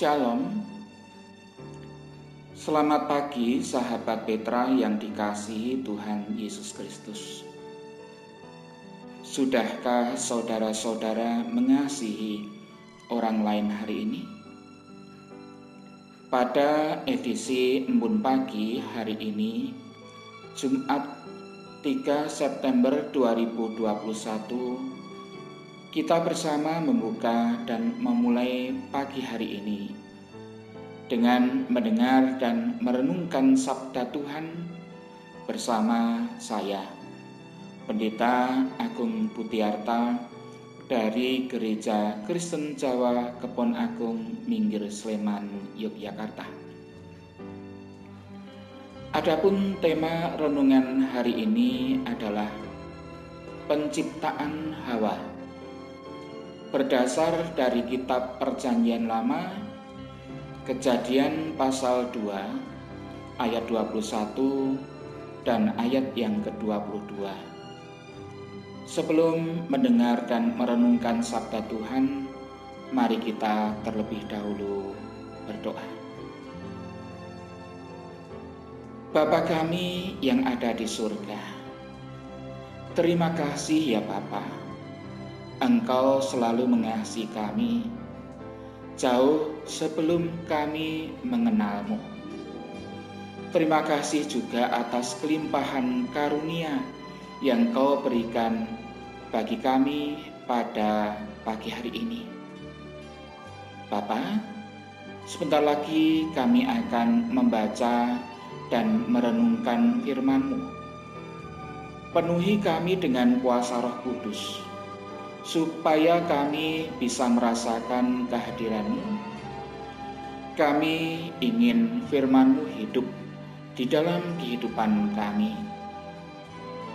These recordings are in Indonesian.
Shalom. Selamat pagi sahabat Petra yang dikasihi Tuhan Yesus Kristus. Sudahkah saudara-saudara mengasihi orang lain hari ini? Pada edisi Embun Pagi hari ini, Jumat 3 September 2021, kita bersama membuka dan memulai pagi hari ini dengan mendengar dan merenungkan sabda Tuhan bersama saya, Pendeta Agung Putiarta dari Gereja Kristen Jawa Kebon Agung Minggir Sleman, Yogyakarta. Adapun tema renungan hari ini adalah penciptaan Hawa berdasar dari kitab Perjanjian Lama Kejadian pasal 2 ayat 21 dan ayat yang ke-22. Sebelum mendengar dan merenungkan sabda Tuhan, mari kita terlebih dahulu berdoa. Bapa kami yang ada di surga, terima kasih ya Bapak Engkau selalu mengasihi kami jauh sebelum kami mengenalmu. Terima kasih juga atas kelimpahan karunia yang kau berikan bagi kami pada pagi hari ini. Bapa, sebentar lagi kami akan membaca dan merenungkan firman-Mu. Penuhi kami dengan kuasa roh kudus, supaya kami bisa merasakan kehadiranmu. Kami ingin firmanmu hidup di dalam kehidupan kami.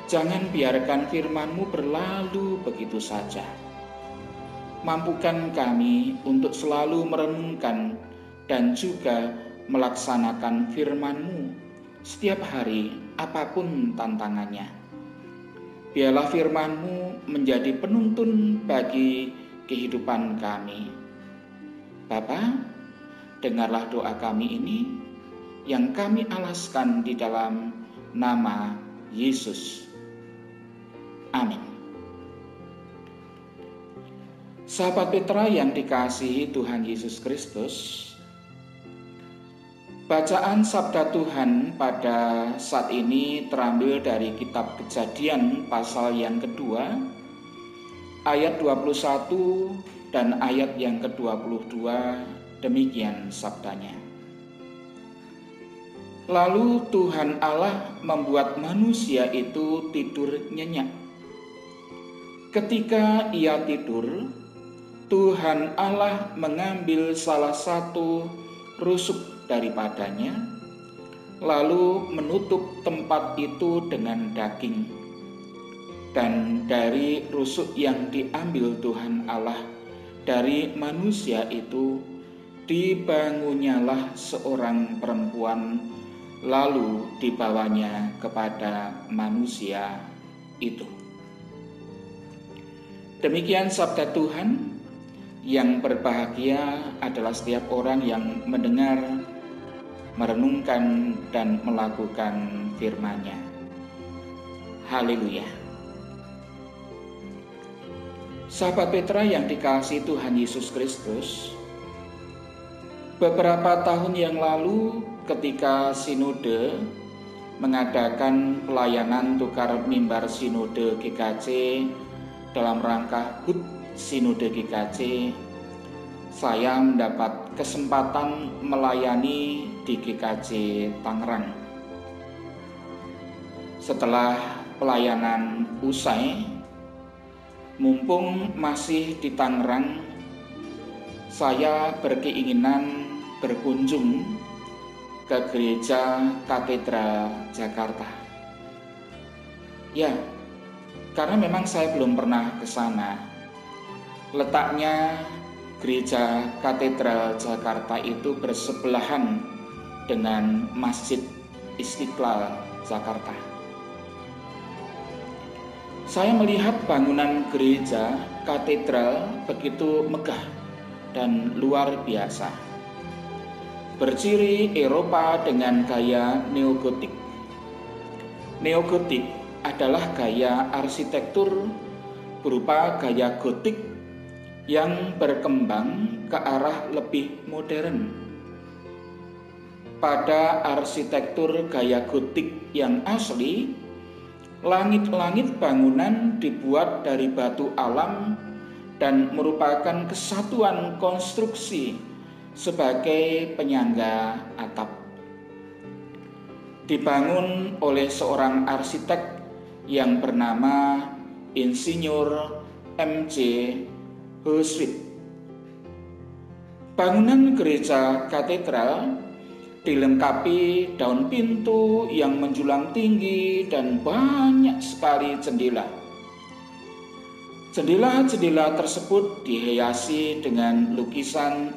Jangan biarkan firmanmu berlalu begitu saja. Mampukan kami untuk selalu merenungkan dan juga melaksanakan firmanmu setiap hari apa pun tantangannya biarlah firman-Mu menjadi penuntun bagi kehidupan kami. Bapa, dengarlah doa kami ini yang kami alaskan di dalam nama Yesus. Amin. Sahabat Petra yang dikasihi Tuhan Yesus Kristus, Bacaan Sabda Tuhan pada saat ini terambil dari kitab Kejadian pasal yang kedua ayat 21 dan ayat yang ke-22 demikian sabdanya. Lalu Tuhan Allah membuat manusia itu tidur nyenyak. Ketika ia tidur, Tuhan Allah mengambil salah satu rusuk daripadanya, lalu menutup tempat itu dengan daging. Dan dari rusuk yang diambil Tuhan Allah dari manusia itu, dibangunnyalah seorang perempuan, lalu dibawanya kepada manusia itu. Demikian sabda Tuhan yang berbahagia adalah setiap orang yang mendengar merenungkan dan melakukan firman-Nya. Haleluya. Sahabat Petra yang dikasih Tuhan Yesus Kristus, beberapa tahun yang lalu ketika sinode mengadakan pelayanan tukar mimbar sinode GKC dalam rangka HUT sinode GKC saya mendapat kesempatan melayani di GKJ Tangerang. Setelah pelayanan usai, mumpung masih di Tangerang, saya berkeinginan berkunjung ke gereja katedral Jakarta. Ya, karena memang saya belum pernah ke sana. Letaknya Gereja Katedral Jakarta itu bersebelahan dengan Masjid Istiqlal Jakarta. Saya melihat bangunan gereja katedral begitu megah dan luar biasa. berciri Eropa dengan gaya neogotik. Neogotik adalah gaya arsitektur berupa gaya gotik yang berkembang ke arah lebih modern. Pada arsitektur gaya gotik yang asli, langit-langit bangunan dibuat dari batu alam dan merupakan kesatuan konstruksi sebagai penyangga atap. Dibangun oleh seorang arsitek yang bernama Insinyur M.C. Huswit. Bangunan gereja katedral dilengkapi daun pintu yang menjulang tinggi dan banyak sekali jendela Jendela-jendela tersebut dihiasi dengan lukisan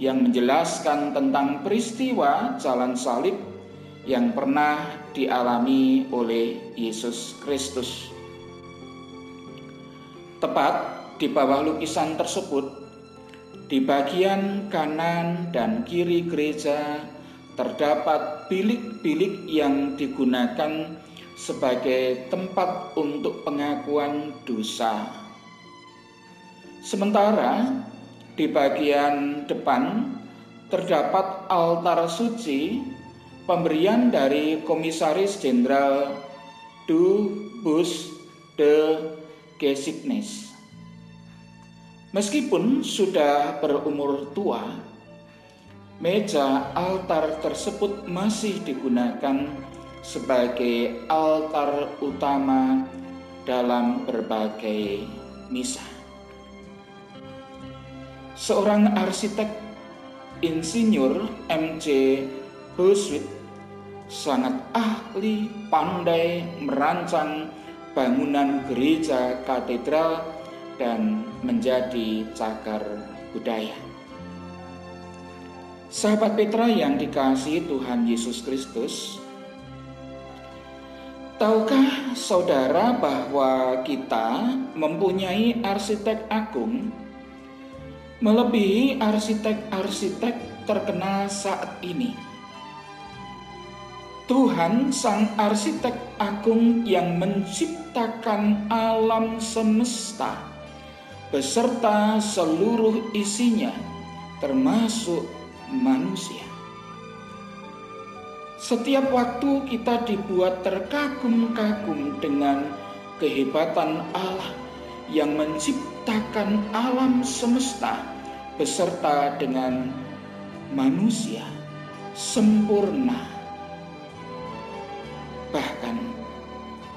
yang menjelaskan tentang peristiwa jalan salib yang pernah dialami oleh Yesus Kristus. Tepat di bawah lukisan tersebut, di bagian kanan dan kiri gereja terdapat bilik-bilik yang digunakan sebagai tempat untuk pengakuan dosa Sementara di bagian depan terdapat altar suci pemberian dari Komisaris Jenderal Du Bus de Gesignes. Meskipun sudah berumur tua, meja altar tersebut masih digunakan sebagai altar utama dalam berbagai misa seorang arsitek insinyur MC Huswit sangat ahli pandai merancang bangunan gereja katedral dan menjadi cagar budaya. Sahabat Petra yang dikasihi Tuhan Yesus Kristus, tahukah saudara bahwa kita mempunyai arsitek agung melebihi arsitek-arsitek terkenal saat ini. Tuhan sang arsitek agung yang menciptakan alam semesta beserta seluruh isinya termasuk manusia. Setiap waktu kita dibuat terkagum-kagum dengan kehebatan Allah yang menciptakan alam semesta beserta dengan manusia sempurna. Bahkan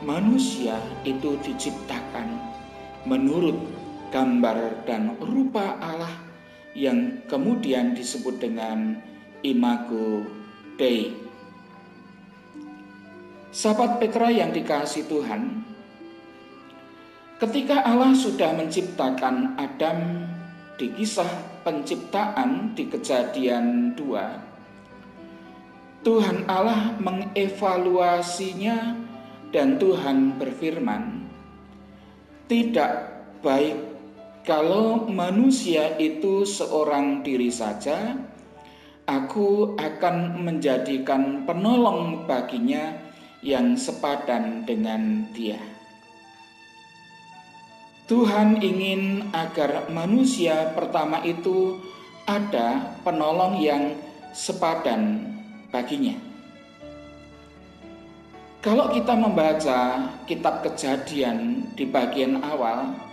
manusia itu diciptakan menurut gambar dan rupa Allah yang kemudian disebut dengan imago Dei. Sahabat Petra yang dikasih Tuhan, Ketika Allah sudah menciptakan Adam di kisah penciptaan di kejadian 2, Tuhan Allah mengevaluasinya dan Tuhan berfirman, "Tidak baik kalau manusia itu seorang diri saja, aku akan menjadikan penolong baginya yang sepadan dengan dia." Tuhan ingin agar manusia pertama itu ada penolong yang sepadan baginya. Kalau kita membaca kitab Kejadian di bagian awal,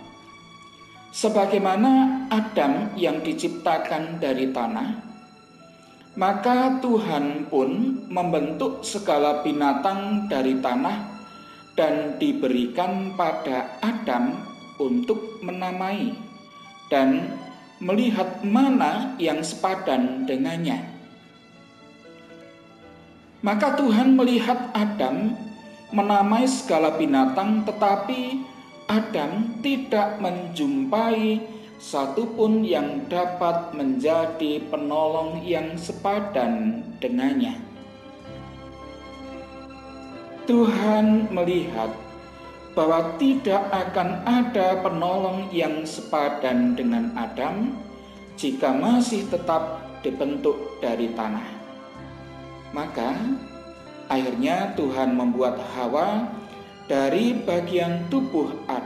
sebagaimana Adam yang diciptakan dari tanah, maka Tuhan pun membentuk segala binatang dari tanah dan diberikan pada Adam untuk menamai dan melihat mana yang sepadan dengannya. Maka Tuhan melihat Adam menamai segala binatang, tetapi Adam tidak menjumpai satupun yang dapat menjadi penolong yang sepadan dengannya. Tuhan melihat bahwa tidak akan ada penolong yang sepadan dengan Adam jika masih tetap dibentuk dari tanah. Maka akhirnya Tuhan membuat Hawa dari bagian tubuh Adam,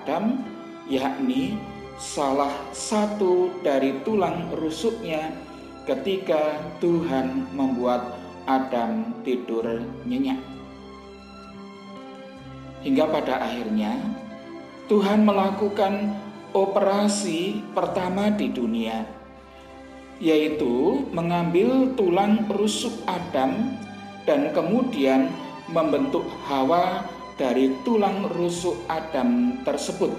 yakni salah satu dari tulang rusuknya ketika Tuhan membuat Adam tidur nyenyak. Hingga pada akhirnya Tuhan melakukan operasi pertama di dunia, yaitu mengambil tulang rusuk Adam dan kemudian membentuk Hawa dari tulang rusuk Adam tersebut.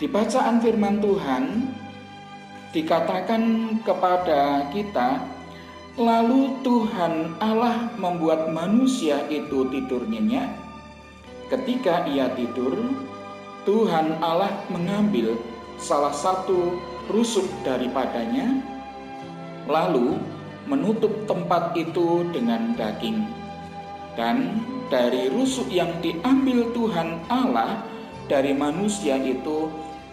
Di bacaan firman Tuhan dikatakan kepada kita, lalu Tuhan Allah membuat manusia itu tidur nyenyak. Ketika ia tidur, Tuhan Allah mengambil salah satu rusuk daripadanya, lalu menutup tempat itu dengan daging. Dan dari rusuk yang diambil Tuhan Allah dari manusia itu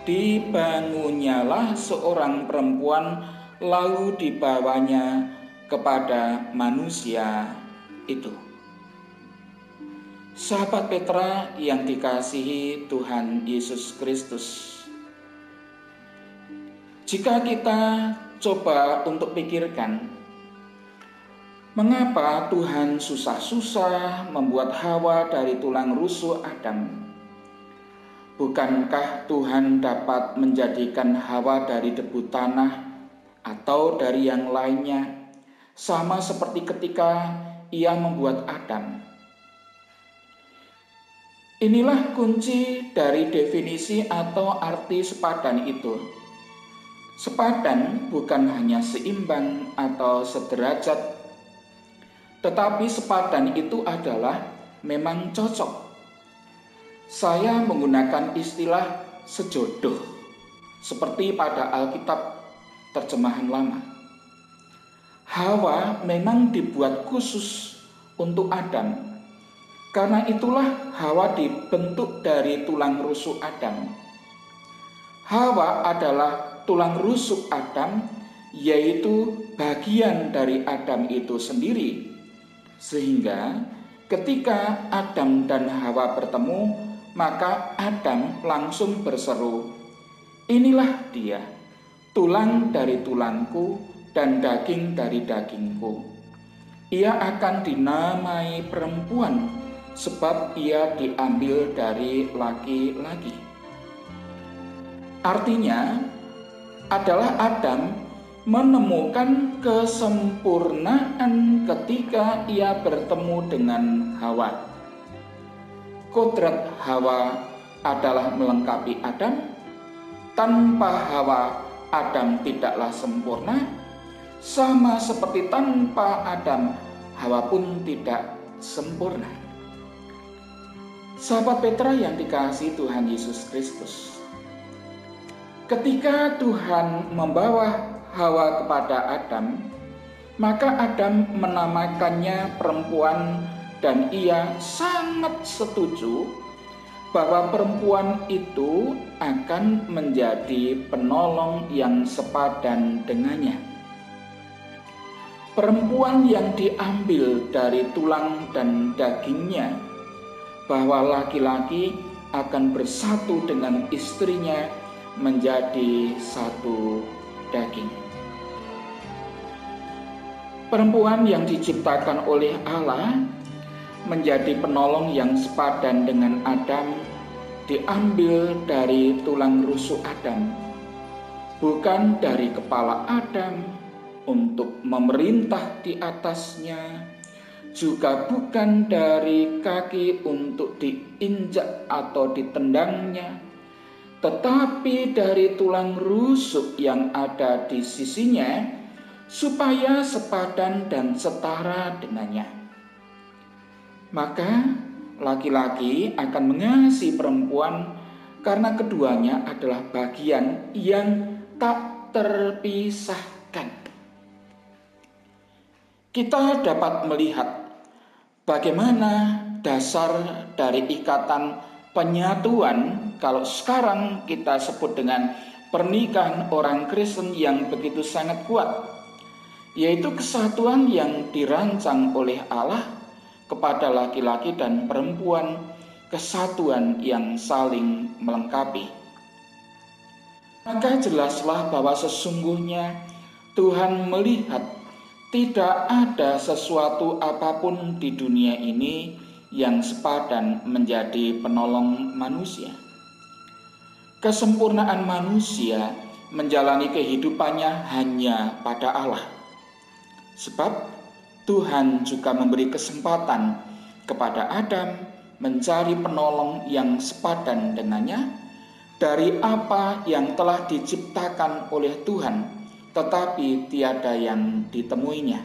dibangunnyalah seorang perempuan lalu dibawanya kepada manusia itu. Sahabat Petra yang dikasihi Tuhan Yesus Kristus. Jika kita coba untuk pikirkan Mengapa Tuhan susah-susah membuat Hawa dari tulang rusuk Adam? Bukankah Tuhan dapat menjadikan Hawa dari debu tanah atau dari yang lainnya, sama seperti ketika Ia membuat Adam? Inilah kunci dari definisi atau arti sepadan itu. Sepadan bukan hanya seimbang atau sederajat tetapi sepadan itu adalah memang cocok. Saya menggunakan istilah sejodoh, seperti pada Alkitab terjemahan lama. Hawa memang dibuat khusus untuk Adam. Karena itulah Hawa dibentuk dari tulang rusuk Adam. Hawa adalah tulang rusuk Adam, yaitu bagian dari Adam itu sendiri sehingga ketika Adam dan Hawa bertemu, maka Adam langsung berseru, "Inilah dia, tulang dari tulangku dan daging dari dagingku. Ia akan dinamai perempuan sebab ia diambil dari laki-laki." Artinya adalah Adam menemukan kesempurnaan ketika ia bertemu dengan Hawa. Kodrat Hawa adalah melengkapi Adam. Tanpa Hawa, Adam tidaklah sempurna. Sama seperti tanpa Adam, Hawa pun tidak sempurna. Sahabat Petra yang dikasih Tuhan Yesus Kristus. Ketika Tuhan membawa Hawa kepada Adam, maka Adam menamakannya perempuan dan ia sangat setuju bahwa perempuan itu akan menjadi penolong yang sepadan dengannya. Perempuan yang diambil dari tulang dan dagingnya, bahwa laki-laki akan bersatu dengan istrinya menjadi satu daging. Perempuan yang diciptakan oleh Allah menjadi penolong yang sepadan dengan Adam diambil dari tulang rusuk Adam, bukan dari kepala Adam untuk memerintah di atasnya, juga bukan dari kaki untuk diinjak atau ditendangnya, tetapi dari tulang rusuk yang ada di sisinya supaya sepadan dan setara dengannya. Maka laki-laki akan mengasihi perempuan karena keduanya adalah bagian yang tak terpisahkan. Kita dapat melihat bagaimana dasar dari ikatan penyatuan kalau sekarang kita sebut dengan pernikahan orang Kristen yang begitu sangat kuat, yaitu kesatuan yang dirancang oleh Allah kepada laki-laki dan perempuan, kesatuan yang saling melengkapi. Maka jelaslah bahwa sesungguhnya Tuhan melihat tidak ada sesuatu apa pun di dunia ini yang sepadan menjadi penolong manusia. Kesempurnaan manusia menjalani kehidupannya hanya pada Allah. Sebab Tuhan juga memberi kesempatan kepada Adam mencari penolong yang sepadan dengannya dari apa yang telah diciptakan oleh Tuhan, tetapi tiada yang ditemuinya.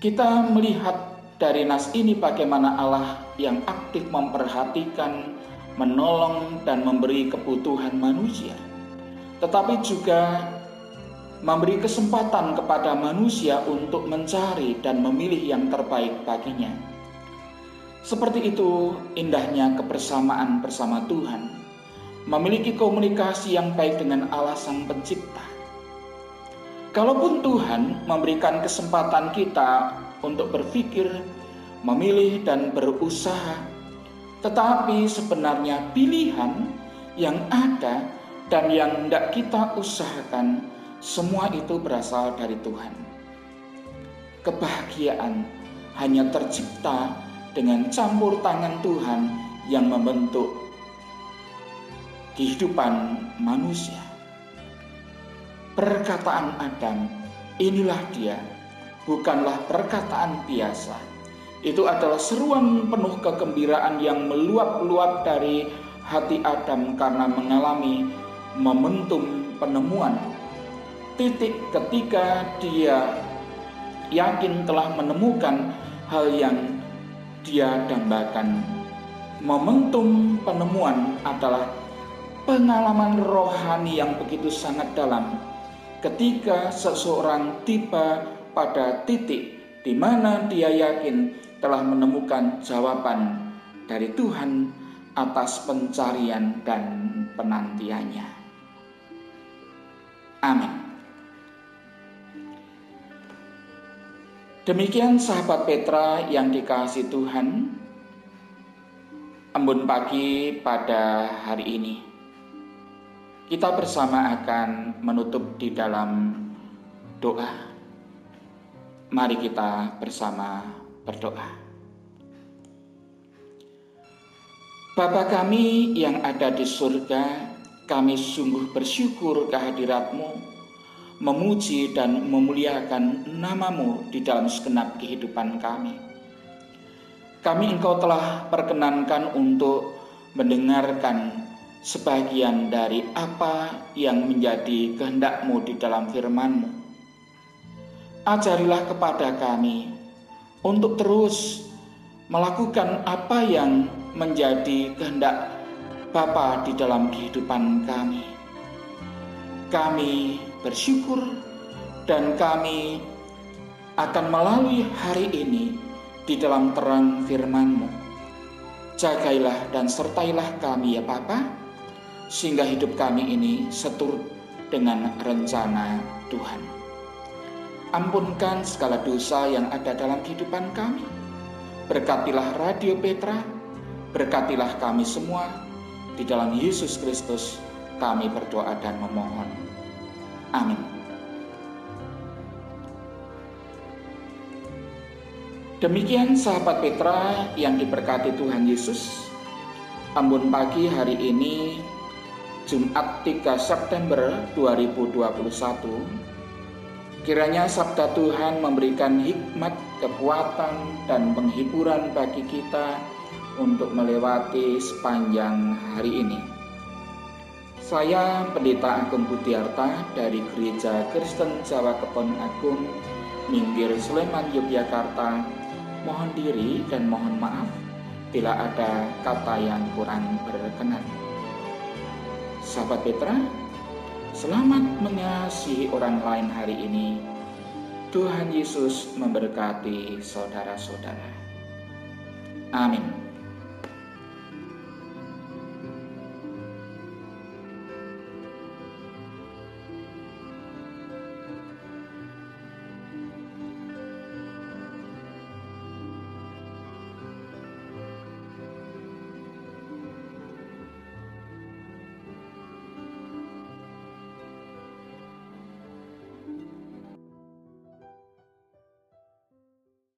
Kita melihat dari nas ini bagaimana Allah yang aktif memperhatikan, menolong dan memberi kebutuhan manusia. Tetapi juga memberi kesempatan kepada manusia untuk mencari dan memilih yang terbaik baginya. Seperti itu indahnya kebersamaan bersama Tuhan, memiliki komunikasi yang baik dengan Allah Sang Pencipta. Kalaupun Tuhan memberikan kesempatan kita untuk berpikir, memilih, dan berusaha, tetapi sebenarnya pilihan yang ada dan yang tidak kita usahakan, semua itu berasal dari Tuhan. Kebahagiaan hanya tercipta dengan campur tangan Tuhan yang membentuk kehidupan manusia. Perkataan Adam, inilah dia bukanlah perkataan biasa. Itu adalah seruan penuh kegembiraan yang meluap-luap dari hati Adam karena mengalami momentum penemuan. Titik ketika dia yakin telah menemukan hal yang dia dambakan. Momentum penemuan adalah pengalaman rohani yang begitu sangat dalam ketika seseorang tiba pada titik di mana dia yakin telah menemukan jawaban dari Tuhan atas pencarian dan penantiannya. Amin. Demikian sahabat Petra yang dikasih Tuhan, embun pagi pada hari ini. Kita bersama akan menutup di dalam doa. Mari kita bersama berdoa. Bapa kami yang ada di surga, kami sungguh bersyukur kehadiratmu, memuji dan memuliakan namamu di dalam segenap kehidupan kami. Kami engkau telah perkenankan untuk mendengarkan sebagian dari apa yang menjadi kehendakmu di dalam firmanmu ajarilah kepada kami untuk terus melakukan apa yang menjadi kehendak Bapa di dalam kehidupan kami. Kami bersyukur dan kami akan melalui hari ini di dalam terang firman-Mu. Jagailah dan sertailah kami ya Bapa, sehingga hidup kami ini seturut dengan rencana Tuhan. Ampunkan segala dosa yang ada dalam kehidupan kami. Berkatilah Radio Petra, berkatilah kami semua. Di dalam Yesus Kristus kami berdoa dan memohon. Amin. Demikian sahabat Petra yang diberkati Tuhan Yesus. Ambon pagi hari ini Jumat 3 September 2021 Kiranya sabda Tuhan memberikan hikmat, kekuatan, dan penghiburan bagi kita untuk melewati sepanjang hari ini. Saya Pendeta Agung Budiarta dari Gereja Kristen Jawa Kebon Agung, Minggir Sleman, Yogyakarta. Mohon diri dan mohon maaf bila ada kata yang kurang berkenan. Sahabat Petra, Selamat mengasihi orang lain hari ini. Tuhan Yesus memberkati saudara-saudara. Amin.